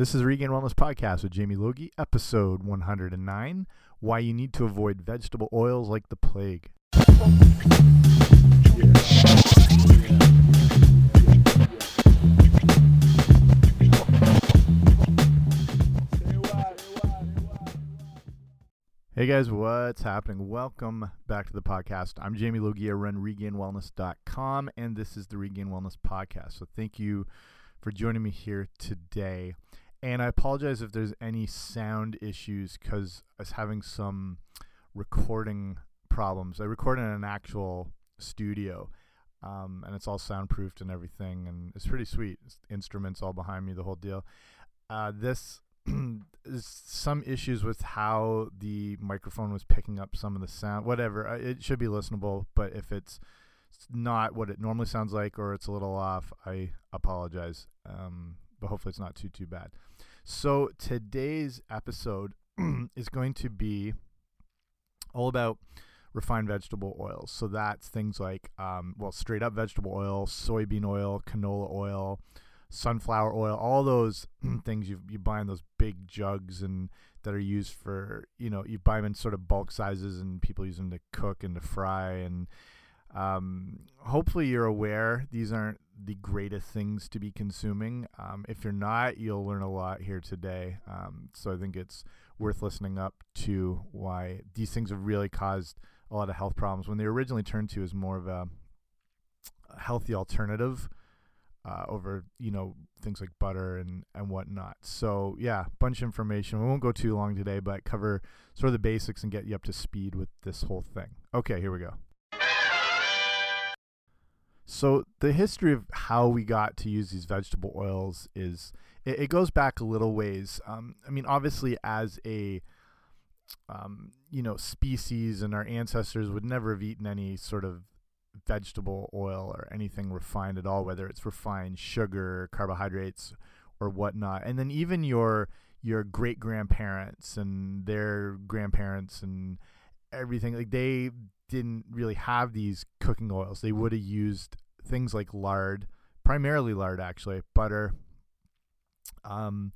This is Regained Wellness Podcast with Jamie Logie, episode 109 Why You Need to Avoid Vegetable Oils Like the Plague. Hey guys, what's happening? Welcome back to the podcast. I'm Jamie Logie. I run regainedwellness.com, and this is the Regained Wellness Podcast. So thank you for joining me here today. And I apologize if there's any sound issues because I was having some recording problems. I record in an actual studio, um, and it's all soundproofed and everything, and it's pretty sweet. It's instruments all behind me, the whole deal. Uh, this is some issues with how the microphone was picking up some of the sound. Whatever, it should be listenable, but if it's not what it normally sounds like or it's a little off, I apologize. Um, but hopefully it's not too too bad. So today's episode is going to be all about refined vegetable oils. So that's things like, um, well, straight up vegetable oil, soybean oil, canola oil, sunflower oil, all those things you you buy in those big jugs and that are used for, you know, you buy them in sort of bulk sizes and people use them to cook and to fry and um, hopefully you're aware these aren't the greatest things to be consuming. Um, if you're not, you'll learn a lot here today. Um, so I think it's worth listening up to why these things have really caused a lot of health problems when they were originally turned to as more of a, healthy alternative uh, over you know things like butter and and whatnot. So yeah, bunch of information. We won't go too long today, but cover sort of the basics and get you up to speed with this whole thing. Okay, here we go. So the history of how we got to use these vegetable oils is it, it goes back a little ways. Um, I mean, obviously, as a um, you know species, and our ancestors would never have eaten any sort of vegetable oil or anything refined at all, whether it's refined sugar, carbohydrates, or whatnot. And then even your your great grandparents and their grandparents and everything like they didn't really have these cooking oils. They would have used things like lard, primarily lard actually, butter, um,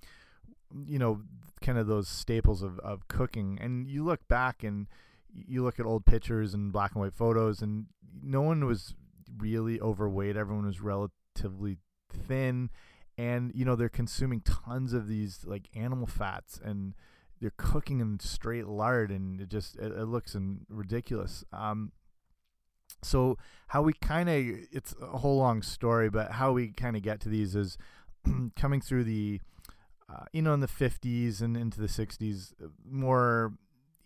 you know, kind of those staples of, of cooking. And you look back and you look at old pictures and black and white photos, and no one was really overweight. Everyone was relatively thin, and you know they're consuming tons of these like animal fats and they're cooking in straight lard and it just it, it looks in ridiculous um so how we kind of it's a whole long story but how we kind of get to these is coming through the uh, you know in the 50s and into the 60s more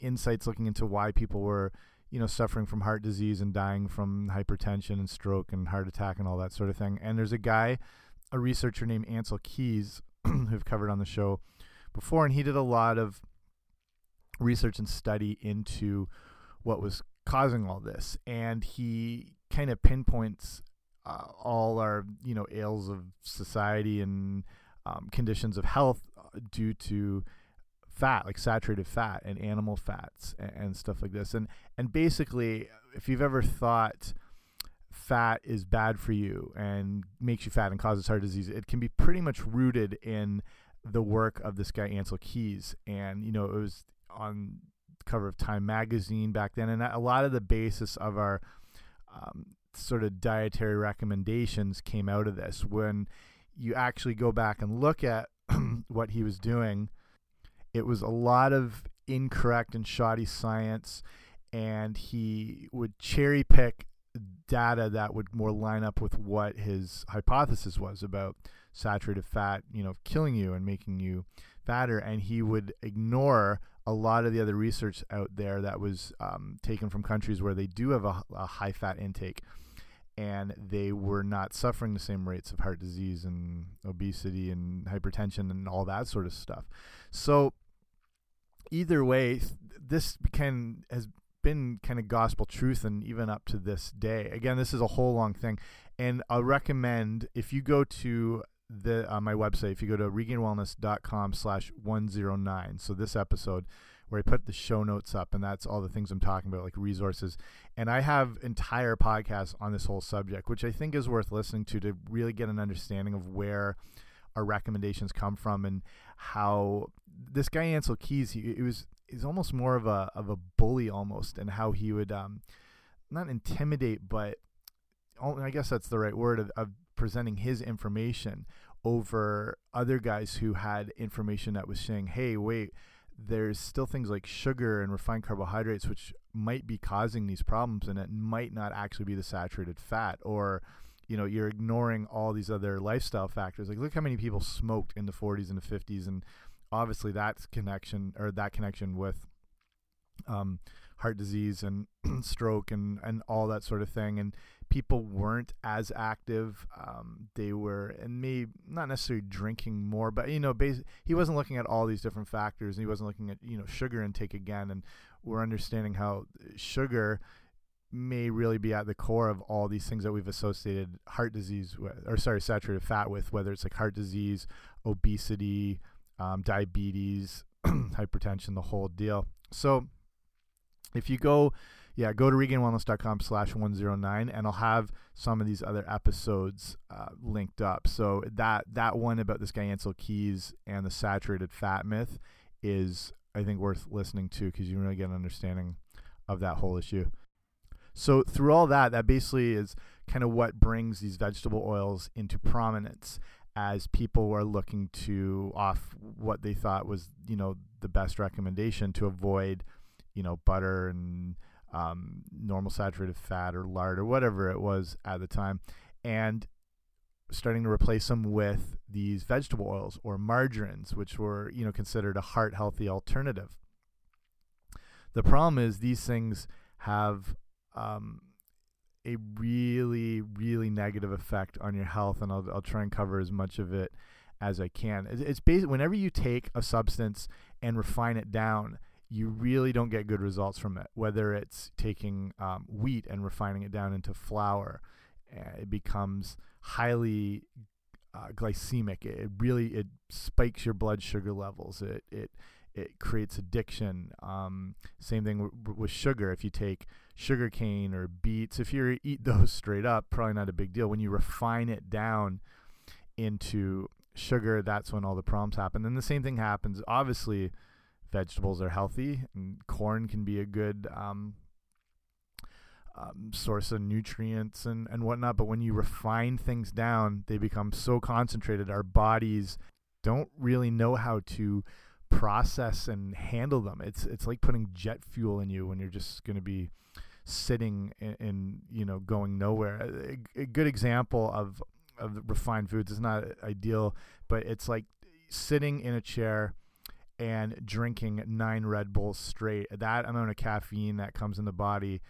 insights looking into why people were you know suffering from heart disease and dying from hypertension and stroke and heart attack and all that sort of thing. And there's a guy a researcher named Ancel Keys who've covered on the show before, and he did a lot of research and study into what was causing all this, and he kind of pinpoints uh, all our you know ails of society and um, conditions of health uh, due to fat, like saturated fat and animal fats and, and stuff like this, and and basically, if you've ever thought fat is bad for you and makes you fat and causes heart disease, it can be pretty much rooted in the work of this guy Ancel Keys, and you know it was on cover of Time magazine back then, and a lot of the basis of our um, sort of dietary recommendations came out of this. When you actually go back and look at what he was doing, it was a lot of incorrect and shoddy science, and he would cherry pick data that would more line up with what his hypothesis was about saturated fat, you know, killing you and making you fatter. And he would ignore a lot of the other research out there that was um, taken from countries where they do have a, a high fat intake and they were not suffering the same rates of heart disease and obesity and hypertension and all that sort of stuff. So either way, this can has been kind of gospel truth and even up to this day. Again, this is a whole long thing, and I recommend if you go to the uh, my website, if you go to regainedwellness.com slash 109, so this episode where I put the show notes up, and that's all the things I'm talking about, like resources. And I have entire podcasts on this whole subject, which I think is worth listening to to really get an understanding of where our recommendations come from and how this guy Ancel Keys he, he was he's almost more of a of a bully almost and how he would um not intimidate but I guess that's the right word of, of presenting his information over other guys who had information that was saying hey wait there's still things like sugar and refined carbohydrates which might be causing these problems and it might not actually be the saturated fat or you know you're ignoring all these other lifestyle factors. Like look how many people smoked in the 40s and the 50s and obviously that's connection or that connection with um, heart disease and stroke and and all that sort of thing and people weren't as active. Um, they were, and me, not necessarily drinking more, but you know, he wasn't looking at all these different factors, and he wasn't looking at you know sugar intake again. And we're understanding how sugar may really be at the core of all these things that we've associated heart disease with, or sorry, saturated fat with, whether it's like heart disease, obesity, um, diabetes, hypertension, the whole deal. So if you go yeah, go to regainedwellness.com slash 109 and I'll have some of these other episodes uh, linked up. So that that one about this guy Ancel Keys and the saturated fat myth is, I think, worth listening to because you really get an understanding of that whole issue. So through all that, that basically is kind of what brings these vegetable oils into prominence as people were looking to off what they thought was, you know, the best recommendation to avoid, you know, butter and um, normal saturated fat or lard or whatever it was at the time, and starting to replace them with these vegetable oils or margarines, which were you know considered a heart healthy alternative. The problem is these things have um, a really really negative effect on your health, and I'll I'll try and cover as much of it as I can. It's basically whenever you take a substance and refine it down you really don't get good results from it. Whether it's taking um, wheat and refining it down into flour, uh, it becomes highly uh, glycemic. It really it spikes your blood sugar levels. It it it creates addiction. Um, same thing with sugar. If you take sugar cane or beets, if you eat those straight up, probably not a big deal. When you refine it down into sugar, that's when all the problems happen. And the same thing happens, obviously vegetables are healthy, and corn can be a good um, um, source of nutrients and, and whatnot. But when you refine things down, they become so concentrated, our bodies don't really know how to process and handle them. It's it's like putting jet fuel in you when you're just going to be sitting and, you know going nowhere. A, a, good example of of refined foods is not ideal, but it's like sitting in a chair and drinking nine Red Bulls straight. That amount of caffeine that comes in the body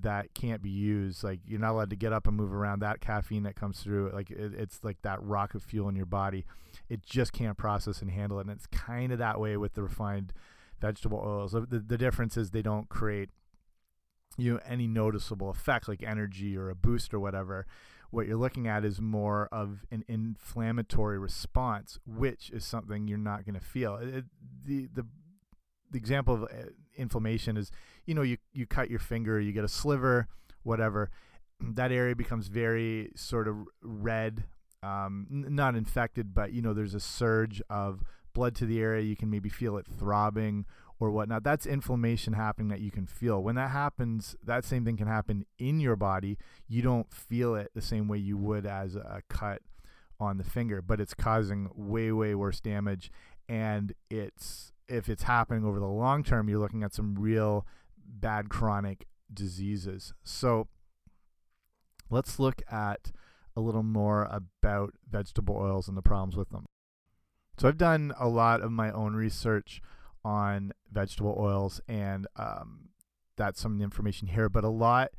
that can't be used. Like you're not allowed to get up and move around. That caffeine that comes through, like it, it's like that rock of fuel in your body. It just can't process and handle it. And it's kind of that way with the refined vegetable oils. The, the difference is they don't create you know any noticeable effect like energy or a boost or whatever what you're looking at is more of an inflammatory response, which is something you're not going to feel. It, the, the the example of uh, inflammation is, you know, you you cut your finger, you get a sliver, whatever, that area becomes very sort of red, um, not infected, but you know, there's a surge of blood to the area. You can maybe feel it throbbing or whatnot. That's inflammation happening that you can feel. When that happens, that same thing can happen in your body. You don't feel it the same way you would as a cut on the finger, but it's causing way, way worse damage. And it's if it's happening over the long term, you're looking at some real bad chronic diseases. So let's look at a little more about vegetable oils and the problems with them. So I've done a lot of my own research on vegetable oils, and um, that's some information here. But a lot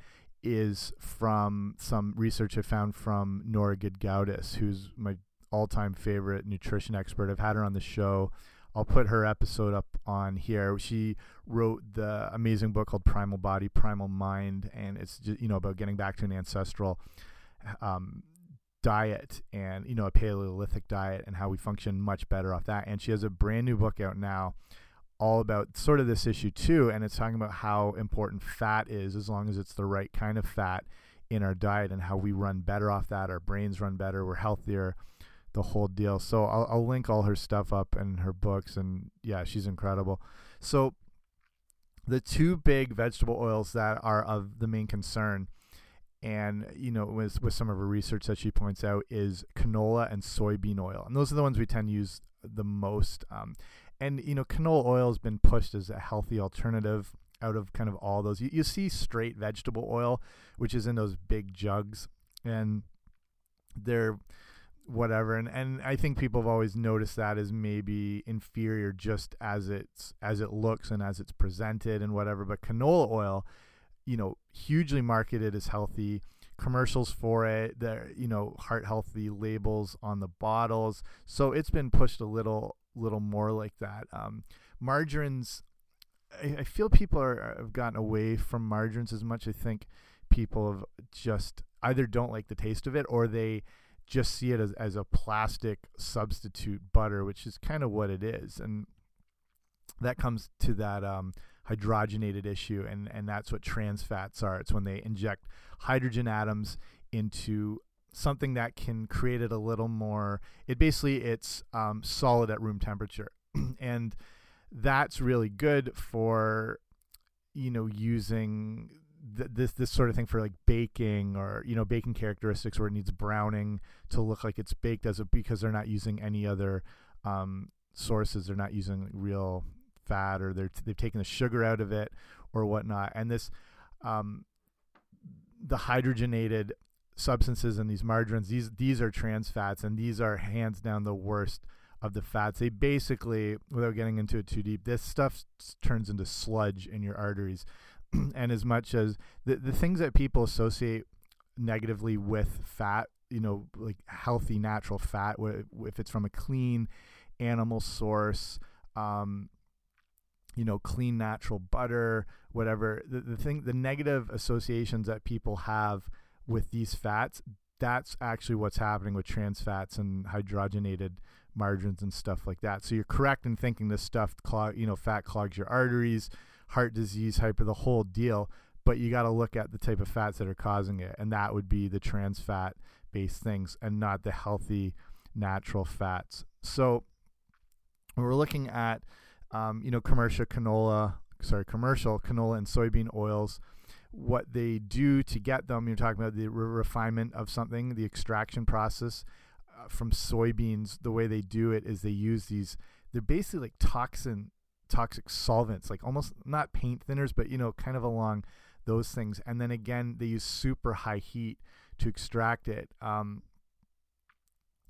is from some research I found from Nora Gedgaudas, who's my all-time favorite nutrition expert. I've had her on the show. I'll put her episode up on here. She wrote the amazing book called Primal Body, Primal Mind, and it's just, you know about getting back to an ancestral um, diet and you know a Paleolithic diet and how we function much better off that. And she has a brand new book out now all about sort of this issue too, and it's talking about how important fat is as long as it's the right kind of fat in our diet and how we run better off that. Our brains run better, we're healthier, the whole deal. So I'll, I'll link all her stuff up and her books, and yeah, she's incredible. So the two big vegetable oils that are of the main concern, and you know, with with some of her research that she points out, is canola and soybean oil, and those are the ones we tend to use the most. Um, and you know, canola oil has been pushed as a healthy alternative out of kind of all those. You, you see straight vegetable oil, which is in those big jugs, and they're whatever and and I think people have always noticed that as maybe inferior just as it's as it looks and as it's presented and whatever but canola oil you know hugely marketed as healthy commercials for it the you know heart healthy labels on the bottles so it's been pushed a little little more like that. Um, margarines I, I feel people are have gotten away from margarines as much. I think people have just either don't like the taste of it or they just see it as, as a plastic substitute butter, which is kind of what it is. And that comes to that um, hydrogenated issue, and, and that's what trans fats are. It's when they inject hydrogen atoms into something that can create it a little more. It basically it's um, solid at room temperature, and that's really good for you know using th this this sort of thing for like baking or you know baking characteristics where it needs browning to look like it's baked as a because they're not using any other um, sources. They're not using real fat or they're they've taken the sugar out of it or whatnot. And this um, the hydrogenated substances in these margarines these these are trans fats and these are hands down the worst of the fats. They basically without getting into it too deep this stuff turns into sludge in your arteries and as much as the the things that people associate negatively with fat, you know, like healthy natural fat, if it's from a clean animal source, um, you know, clean natural butter, whatever. The the thing, the negative associations that people have with these fats, that's actually what's happening with trans fats and hydrogenated margarines and stuff like that. So you're correct in thinking this stuff, clog, you know, fat clogs your arteries heart disease, hyper, the whole deal. But you got to look at the type of fats that are causing it, and that would be the trans fat based things and not the healthy natural fats. So when we're looking at, um, you know, commercial canola, sorry, commercial canola and soybean oils, what they do to get them, you're talking about the re refinement of something, the extraction process uh, from soybeans. The way they do it is they use these, they're basically like toxin toxic solvents, like almost not paint thinners, but you know, kind of along those things. And then again, they use super high heat to extract it. Um,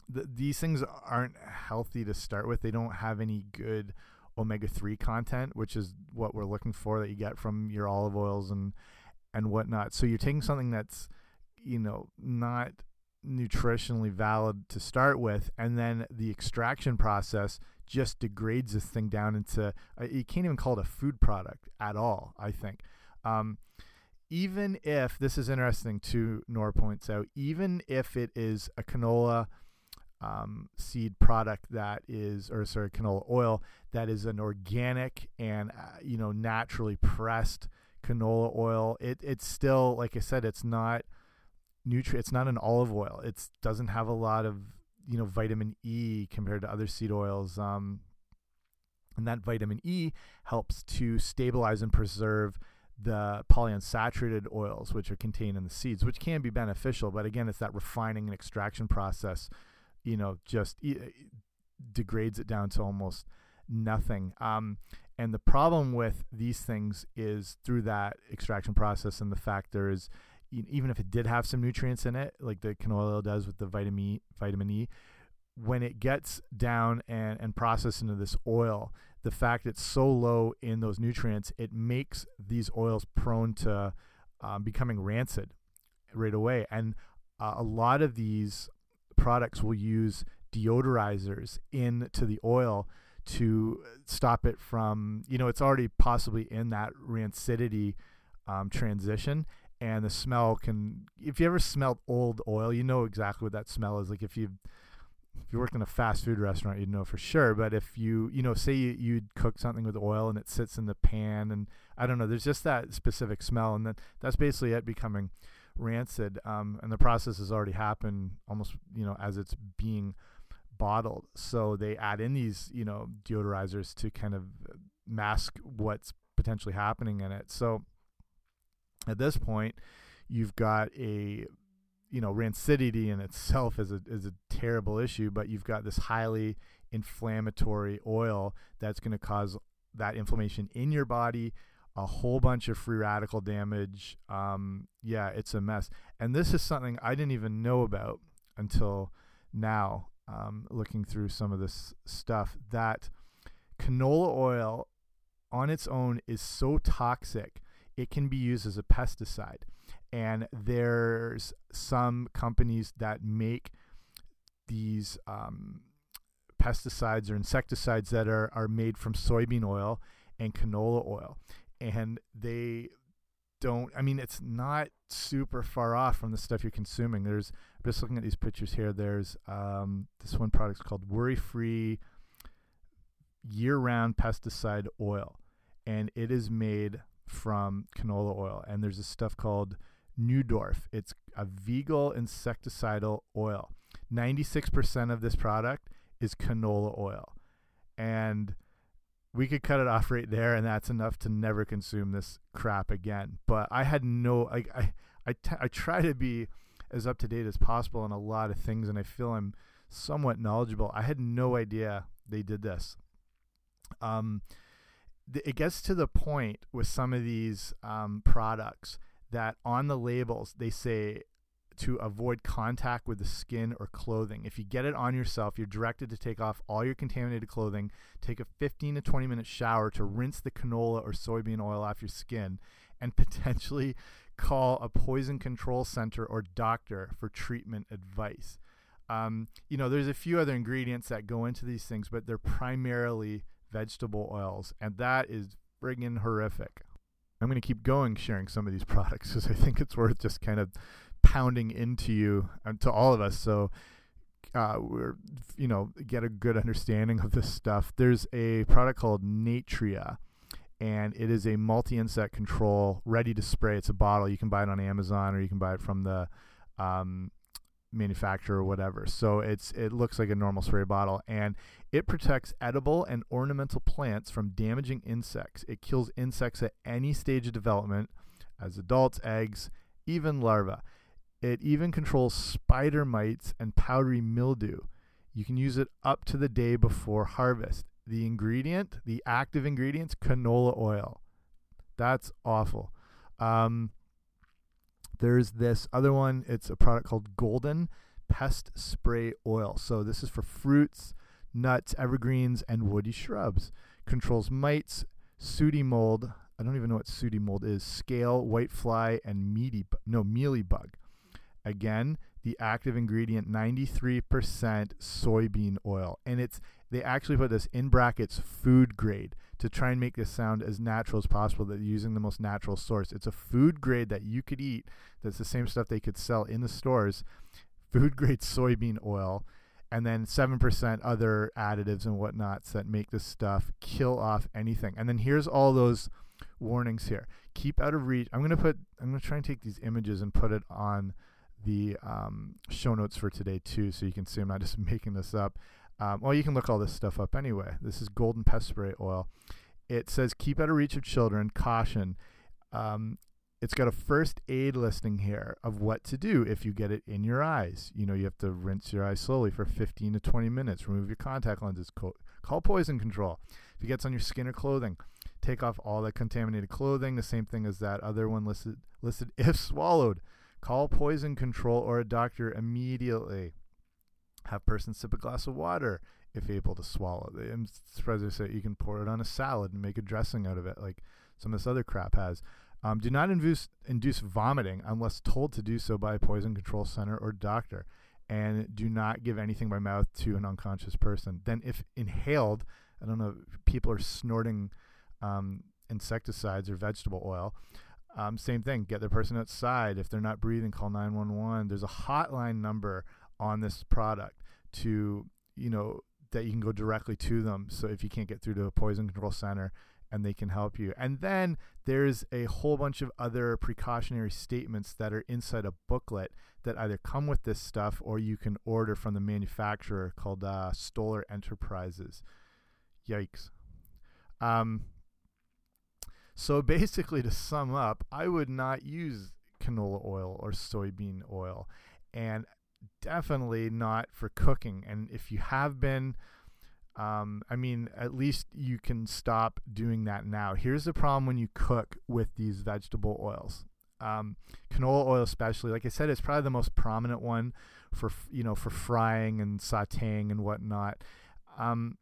the, these things aren't healthy to start with. They don't have any good omega three content, which is what we're looking for that you get from your olive oils and and whatnot. So you're taking something that's you know not nutritionally valid to start with, and then the extraction process just degrades this thing down into uh, you can't even call it a food product at all. I think. Um, even if this is interesting to Nora points out, even if it is a canola um, seed product that is, or sorry, canola oil that is an organic and uh, you know naturally pressed canola oil, it it's still like I said, it's not nutri. It's not an olive oil. It doesn't have a lot of you know vitamin E compared to other seed oils. Um, and that vitamin E helps to stabilize and preserve the polyunsaturated oils which are contained in the seeds, which can be beneficial. But again, it's that refining and extraction process, you know, just e degrades it down to almost nothing. Um, and the problem with these things is through that extraction process and the fact there is even if it did have some nutrients in it, like the canola oil does with the vitamin E, vitamin E, when it gets down and, and processed into this oil, the fact it's so low in those nutrients, it makes these oils prone to um, becoming rancid right away. And uh, a lot of these products will use deodorizers into the oil to stop it from, you know, it's already possibly in that rancidity um, transition and the smell can if you ever smelled old oil you know exactly what that smell is like if you if you worked in a fast food restaurant you'd know for sure but if you you know say you, you'd cook something with oil and it sits in the pan and i don't know there's just that specific smell and then that's basically it becoming rancid um, and the process has already happened almost you know as it's being bottled. So they add in these, you know, deodorizers to kind of mask what's potentially happening in it. So at this point, you've got a you know rancidity in itself is a is a terrible issue, but you've got this highly inflammatory oil that's going to cause that inflammation in your body, a whole bunch of free radical damage. Um, yeah, it's a mess. And this is something I didn't even know about until now, um, looking through some of this stuff. That canola oil on its own is so toxic, it can be used as a pesticide. And there's some companies that make these um, pesticides or insecticides that are, are made from soybean oil and canola oil. And they don't, I mean, it's not super far off from the stuff you're consuming. There's, just looking at these pictures here. There's um, this one product's called Worry Free Year Round Pesticide Oil. And it is made from canola oil. And there's this stuff called Neudorff. It's a vegal insecticidal oil. 96% of this product is canola oil. And we could cut it off right there and that's enough to never consume this crap again. But I had no I I, I try to be as up to date as possible on a lot of things and I feel I'm somewhat knowledgeable. I had no idea they did this. Um it gets to the point with some of these um, products that on the labels they say to avoid contact with the skin or clothing. If you get it on yourself, you're directed to take off all your contaminated clothing, take a 15 to 20 minute shower to rinse the canola or soybean oil off your skin, and potentially call a poison control center or doctor for treatment advice. Um, you know, there's a few other ingredients that go into these things, but they're primarily vegetable oils, and that is friggin' horrific. I'm going to keep going sharing some of these products because I think it's worth just kind of pounding into you and to all of us. So uh, we're you know get a good understanding of this stuff. There's a product called Natria, and it is a multi-insect control ready to spray. It's a bottle. You can buy it on Amazon or you can buy it from the um, manufacturer or whatever. So it's it looks like a normal spray bottle and it protects edible and ornamental plants from damaging insects. It kills insects at any stage of development as adults, eggs, even larvae. It even controls spider mites and powdery mildew. You can use it up to the day before harvest. The ingredient, the active ingredients, canola oil. That's awful. Um, there's this other one. It's a product called Golden Pest Spray Oil. So this is for fruits, nuts, evergreens, and woody shrubs. Controls mites, sooty mold. I don't even know what sooty mold is. Scale, whitefly, and meaty no mealy bug. Again, the active ingredient 93% soybean oil, and it's they actually put this in brackets food grade to try and make this sound as natural as possible that using the most natural source. It's a food grade that you could eat that's the same stuff they could sell in the stores. Food grade soybean oil and then 7% other additives and whatnots that make this stuff kill off anything. And then here's all those warnings here. Keep out of reach. I'm going to put I'm going to try and take these images and put it on the um, show notes for today too so you can see I'm not just making this up. Um, well, you can look all this stuff up anyway. This is golden pest spray oil. It says keep out of reach of children. Caution. Um, it's got a first aid listing here of what to do if you get it in your eyes. You know, you have to rinse your eyes slowly for 15 to 20 minutes. Remove your contact lenses. Call poison control. If it gets on your skin or clothing, take off all the contaminated clothing. The same thing as that other one listed. Listed if swallowed. Call poison control or a doctor immediately. Have person sip a glass of water if able to swallow. And Sprezer say you can pour it on a salad and make a dressing out of it, like some of this other crap has. Um, do not induce, induce vomiting unless told to do so by a poison control center or doctor. And do not give anything by mouth to an unconscious person. Then, if inhaled, I don't know, people are snorting um, insecticides or vegetable oil. Um, same thing. Get the person outside. If they're not breathing, call 911. There's a hotline number on this product to, you know, that you can go directly to them. So if you can't get through to a poison control center and they can help you. And then there's a whole bunch of other precautionary statements that are inside a booklet that either come with this stuff or you can order from the manufacturer called uh, Stoller Enterprises. Yikes. Um, so basically, to sum up, I would not use canola oil or soybean oil, and definitely not for cooking. And if you have been, um, I mean, at least you can stop doing that now. Here's the problem when you cook with these vegetable oils. Um, canola oil, especially, like I said, it's probably the most prominent one for you know for frying and sautéing and whatnot. Um,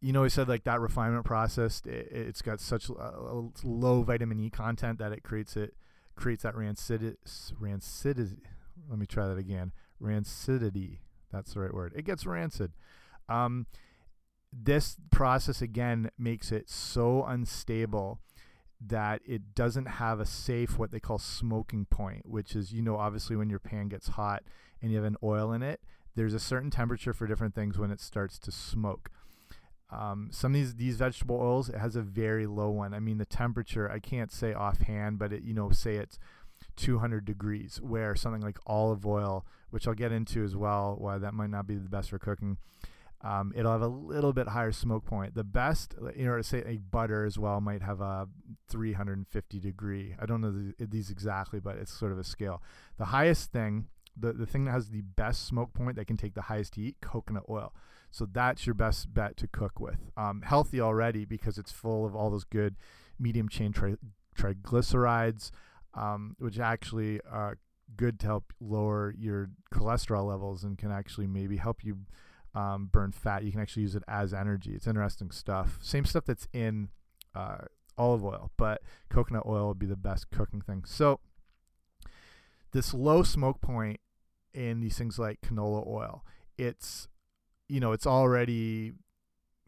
you know, he said like that refinement process, it, has got such a, a, low vitamin E content that it creates it creates that rancid rancidity. Let me try that again. Rancidity. That's the right word. It gets rancid. Um, this process again makes it so unstable that it doesn't have a safe what they call smoking point, which is you know obviously when your pan gets hot and you have an oil in it, there's a certain temperature for different things when it starts to smoke. Um, some of these these vegetable oils it has a very low one. I mean the temperature I can't say offhand, but it you know say it's 200 degrees. Where something like olive oil, which I'll get into as well, why that might not be the best for cooking. Um, it'll have a little bit higher smoke point. The best, you know, say a butter as well might have a 350 degree. I don't know the, these exactly, but it's sort of a scale. The highest thing, the the thing that has the best smoke point that can take the highest heat, coconut oil. So that's your best bet to cook with. Um, healthy already because it's full of all those good medium chain tri triglycerides, um, which actually are good to help lower your cholesterol levels and can actually maybe help you um, burn fat. You can actually use it as energy. It's interesting stuff. Same stuff that's in uh, olive oil, but coconut oil would be the best cooking thing. So this low smoke point in these things like canola oil, it's you know, it's already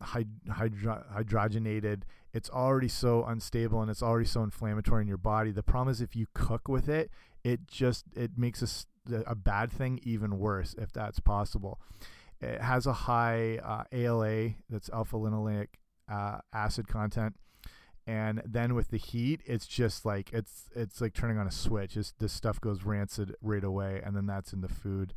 hydro hydrogenated. It's already so unstable and it's already so inflammatory in your body. The problem is if you cook with it, it just it makes a, a bad thing even worse if that's possible. It has a high uh, ALA, that's alpha linoleic uh, acid content, and then with the heat, it's just like it's it's like turning on a switch. It's, this stuff goes rancid right away, and then that's in the food,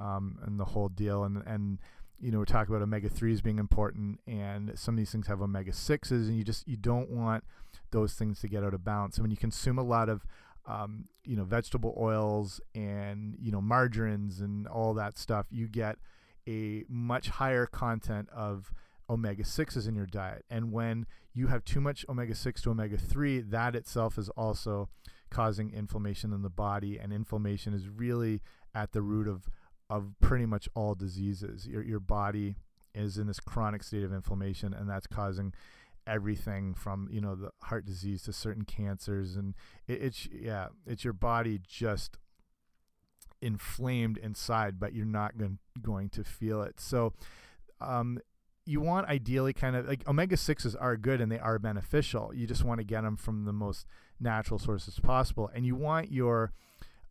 um, and the whole deal. And and you know, we're talking about omega 3s being important, and some of these things have omega 6s, and you just you don't want those things to get out of balance. And when you consume a lot of um, you know vegetable oils and you know margarines and all that stuff, you get a much higher content of omega 6s in your diet. And when you have too much omega 6 to omega 3, that itself is also causing inflammation in the body, and inflammation is really at the root of of pretty much all diseases. Your your body is in this chronic state of inflammation, and that's causing everything from you know the heart disease to certain cancers, and it, it's yeah, it's your body just inflamed inside, but you're not going going to feel it. So, um, you want ideally kind of like omega 6s are good and they are beneficial. You just want to get them from the most natural sources possible. And you want your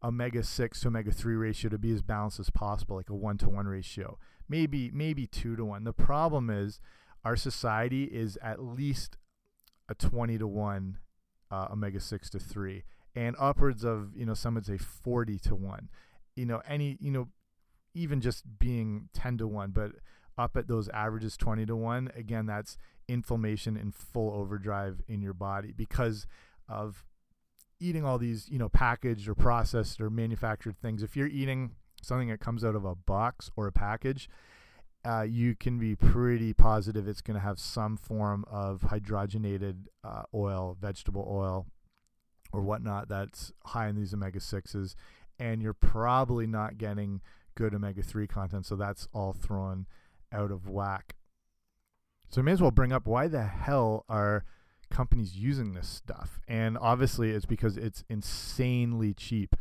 omega 6 to omega 3 ratio to be as balanced as possible, like a 1 to 1 ratio. Maybe maybe 2 to 1. The problem is our society is at least a 20 to 1 uh, omega 6 to 3 and upwards of, you know, some would say 40 to 1. You know, any, you know, even just being 10 to 1, but up at those averages 20 to 1, again, that's inflammation in full overdrive in your body because of eating all these, you know, packaged or processed or manufactured things, if you're eating something that comes out of a box or a package, uh, you can be pretty positive it's going to have some form of hydrogenated uh, oil, vegetable oil, or whatnot that's high in these omega 6s. And you're probably not getting good omega 3 content. So that's all thrown out of whack. So I may as well bring up why the hell are companies using this stuff. And obviously, it's because it's insanely cheap.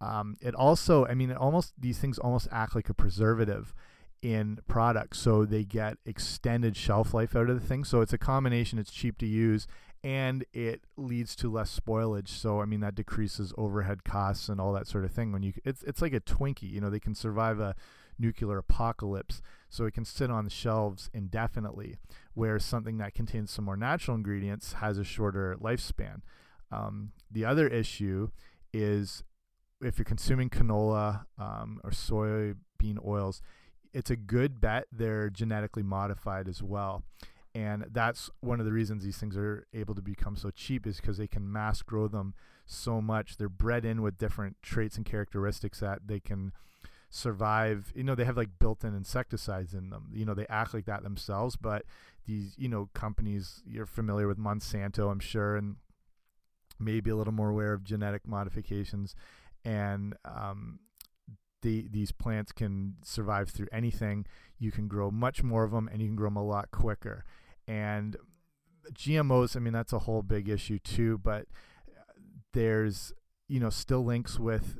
Um, it also, I mean, it almost these things almost act like a preservative in products, so they get extended shelf life out of the thing. So it's a combination. It's cheap to use, and it leads to less spoilage. So I mean, that decreases overhead costs and all that sort of thing. When you, it's it's like a Twinkie. You know, they can survive a nuclear apocalypse, so it can sit on the shelves indefinitely. Where something that contains some more natural ingredients has a shorter lifespan. Um, the other issue is if you're consuming canola um, or soybean oils, it's a good bet they're genetically modified as well. And that's one of the reasons these things are able to become so cheap is because they can mass grow them so much. They're bred in with different traits and characteristics that they can survive. You know, they have like built-in insecticides in them. You know, they act like that themselves, but these, you know, companies you're familiar with Monsanto, I'm sure, and maybe a little more aware of genetic modifications and um, the, these plants can survive through anything. You can grow much more of them, and you can grow them a lot quicker. And GMOs, I mean, that's a whole big issue too. But there's you know still links with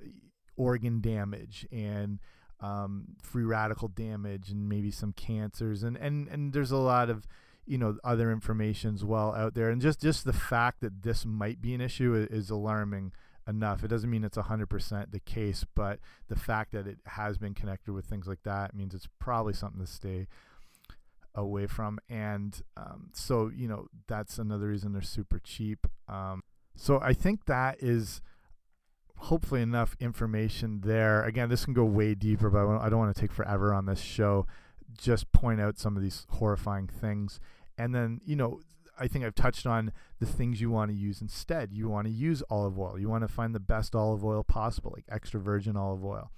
organ damage and um, free radical damage and maybe some cancers and and and there's a lot of you know other information as well out there and just just the fact that this might be an issue is, is alarming enough. It doesn't mean it's 100% the case, but the fact that it has been connected with things like that means it's probably something to stay away from. And um, so, you know, that's another reason they're super cheap. Um, so I think that is hopefully enough information there. Again, this can go way deeper, but I don't want to take forever on this show. Just point out some of these horrifying things. And then, you know, I think I've touched on the things you want to use instead. You want to use olive oil. You want to find the best olive oil possible, like extra virgin olive oil,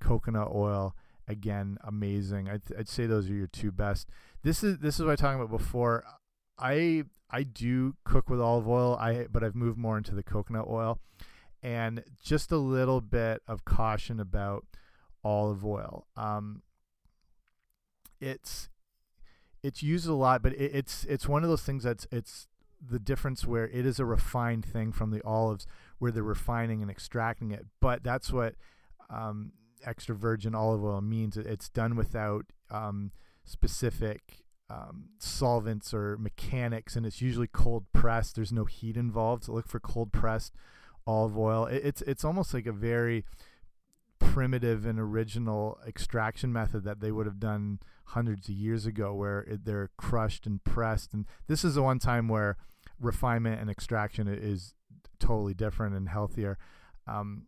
coconut oil. Again, amazing. I'd, I'd say those are your two best. This is this is what I talking about before. I I do cook with olive oil. I but I've moved more into the coconut oil, and just a little bit of caution about olive oil. Um, it's it's used a lot, but it, it's it's one of those things that's it's the difference where it is a refined thing from the olives where they're refining and extracting it. But that's what um, extra virgin olive oil means. It's done without um, specific um, solvents or mechanics, and it's usually cold pressed. There's no heat involved. So look for cold pressed olive oil. It, it's it's almost like a very primitive and original extraction method that they would have done hundreds of years ago where it, they're crushed and pressed. And this is the one time where refinement and extraction is totally different and healthier. Um,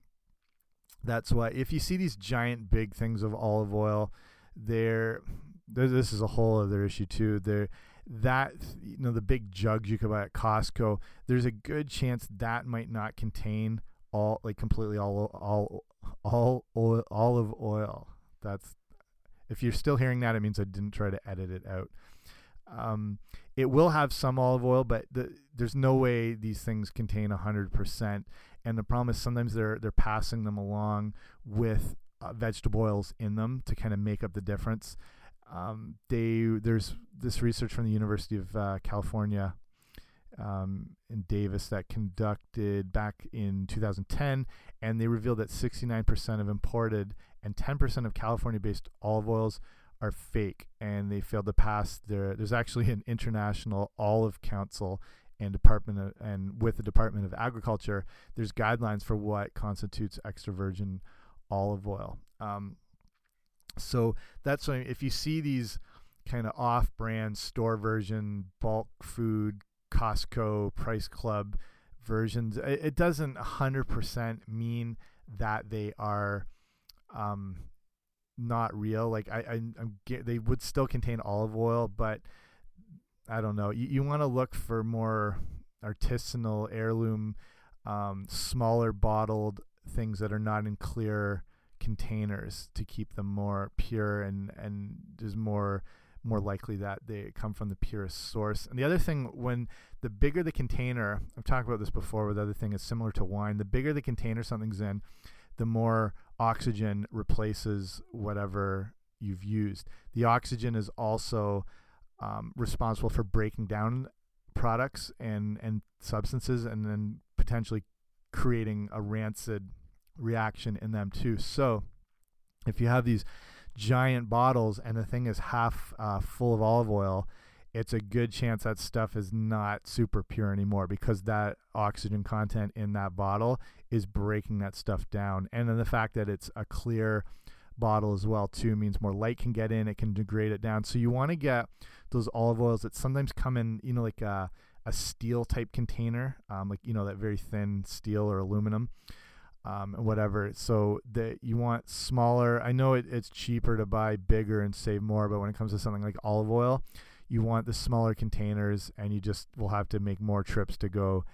that's why if you see these giant big things of olive oil they're this is a whole other issue too. They're that you know the big jugs you can buy at Costco there's a good chance that might not contain all like completely all all all oil, olive oil that's if you're still hearing that, it means I didn't try to edit it out. Um, it will have some olive oil, but the, there's no way these things contain 100%. And the problem is sometimes they're they're passing them along with uh, vegetable oils in them to kind of make up the difference. Um, they there's this research from the University of uh, California um, in Davis that conducted back in 2010, and they revealed that 69% of imported and 10% of California-based olive oils are fake, and they failed to pass their. There's actually an international olive council and department of, and with the Department of Agriculture, there's guidelines for what constitutes extra virgin olive oil. Um, so that's why if you see these kind of off-brand store version bulk food Costco Price Club versions, it, doesn't 100% mean that they are um, not real. Like I, I I'm, they would still contain olive oil, but I don't know. You, you want to look for more artisanal heirloom, um, smaller bottled things that are not in clear containers to keep them more pure and and there's more more likely that they come from the purest source. And the other thing, when the bigger the container, I've talked about this before with other thing, is similar to wine. The bigger the container something's in, the more oxygen replaces whatever you've used. The oxygen is also um, responsible for breaking down products and, and substances and then potentially creating a rancid reaction in them too. So if you have these giant bottles and the thing is half uh, full of olive oil, it's a good chance that stuff is not super pure anymore because that oxygen content in that bottle is breaking that stuff down. And then the fact that it's a clear bottle as well too means more light can get in it can degrade it down so you want to get those olive oils that sometimes come in you know like a, a steel type container um, like you know that very thin steel or aluminum um, whatever so that you want smaller i know it, it's cheaper to buy bigger and save more but when it comes to something like olive oil you want the smaller containers and you just will have to make more trips to go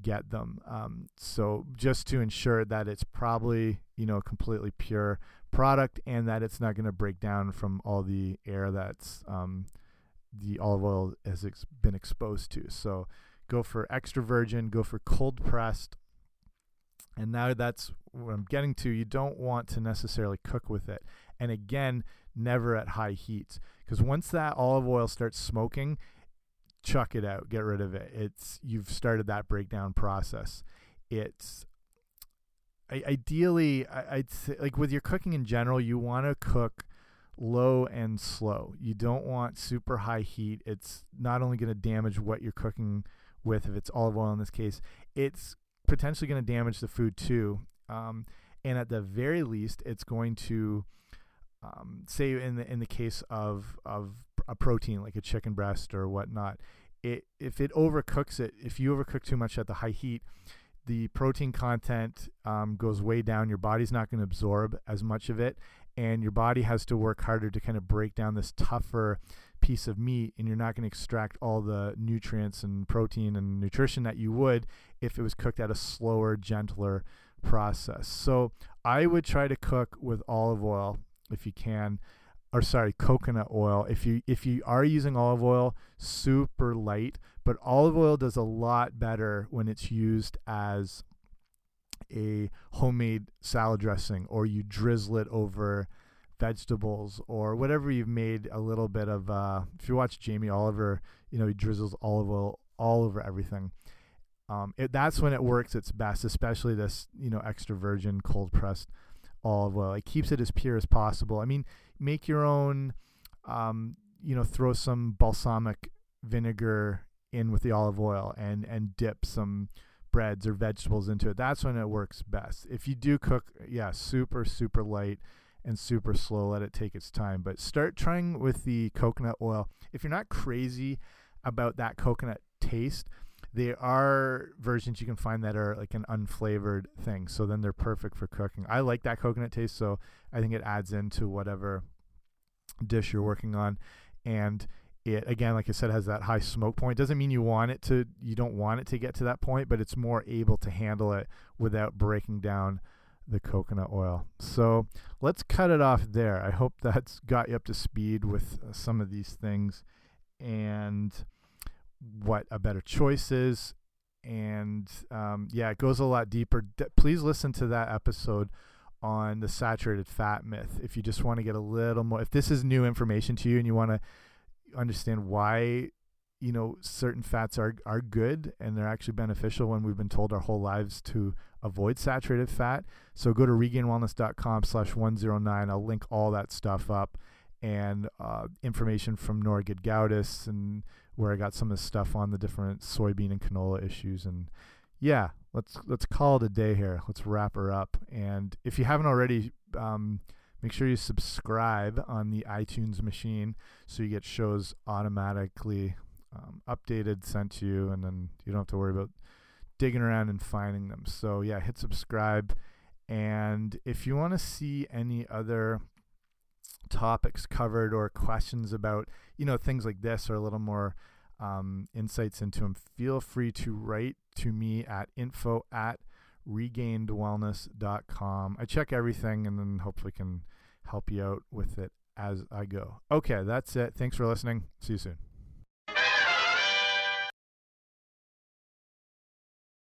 get them. Um, so just to ensure that it's probably you know completely pure product and that it's not going to break down from all the air that's um, the olive oil has ex been exposed to. So go for extra virgin go for cold pressed and now that's what I'm getting to. You don't want to necessarily cook with it. And again, never at high heats. Because once that olive oil starts smoking, chuck it out, get rid of it. It's you've started that breakdown process. It's ideally, I'd say, like with your cooking in general, you want to cook low and slow. You don't want super high heat. It's not only going to damage what you're cooking with, if it's olive oil in this case, it's potentially going to damage the food too. Um, and at the very least, it's going to um, say in the in the case of of a protein like a chicken breast or whatnot, it if it overcooks it, if you overcook too much at the high heat, the protein content um, goes way down. Your body's not going to absorb as much of it, and your body has to work harder to kind of break down this tougher piece of meat and you're not going to extract all the nutrients and protein and nutrition that you would if it was cooked at a slower, gentler process. So I would try to cook with olive oil if you can or sorry, coconut oil. If you if you are using olive oil, super light, but olive oil does a lot better when it's used as a homemade salad dressing or you drizzle it over vegetables or whatever you've made a little bit of uh, if you watch Jamie Oliver you know he drizzles olive oil all over everything um, it, that's when it works its best especially this you know extra virgin cold pressed olive oil it keeps it as pure as possible I mean make your own um, you know throw some balsamic vinegar in with the olive oil and and dip some breads or vegetables into it that's when it works best if you do cook yeah super super light and super slow. Let it take its time. But start trying with the coconut oil. If you're not crazy about that coconut taste, there are versions you can find that are like an unflavored thing. So then they're perfect for cooking. I like that coconut taste, so I think it adds into whatever dish you're working on. And it again, like I said, has that high smoke point. Doesn't mean you want it to you don't want it to get to that point, but it's more able to handle it without breaking down the coconut oil. So let's cut it off there. I hope that's got you up to speed with some of these things and what a better choice is. And um, yeah, it goes a lot deeper. Please listen to that episode on the saturated fat myth if you just want to get a little more. If this is new information to you and you want to understand why you know certain fats are are good and they're actually beneficial when we've been told our whole lives to avoid saturated fat so go to regainedwellness.com slash 109 i'll link all that stuff up and uh, information from Nora Gedgaudas and where I got some of the stuff on the different soybean and canola issues and yeah let's let's call it a day here let's wrap her up and if you haven't already um, make sure you subscribe on the iTunes machine so you get shows automatically um, updated, sent to you, and then you don't have to worry about digging around and finding them. So yeah, hit subscribe. And if you want to see any other topics covered or questions about, you know, things like this or a little more um, insights into them, feel free to write to me at info at regainedwellness.com. I check everything and then hopefully can help you out with it as I go. Okay, that's it. Thanks for listening. See you soon.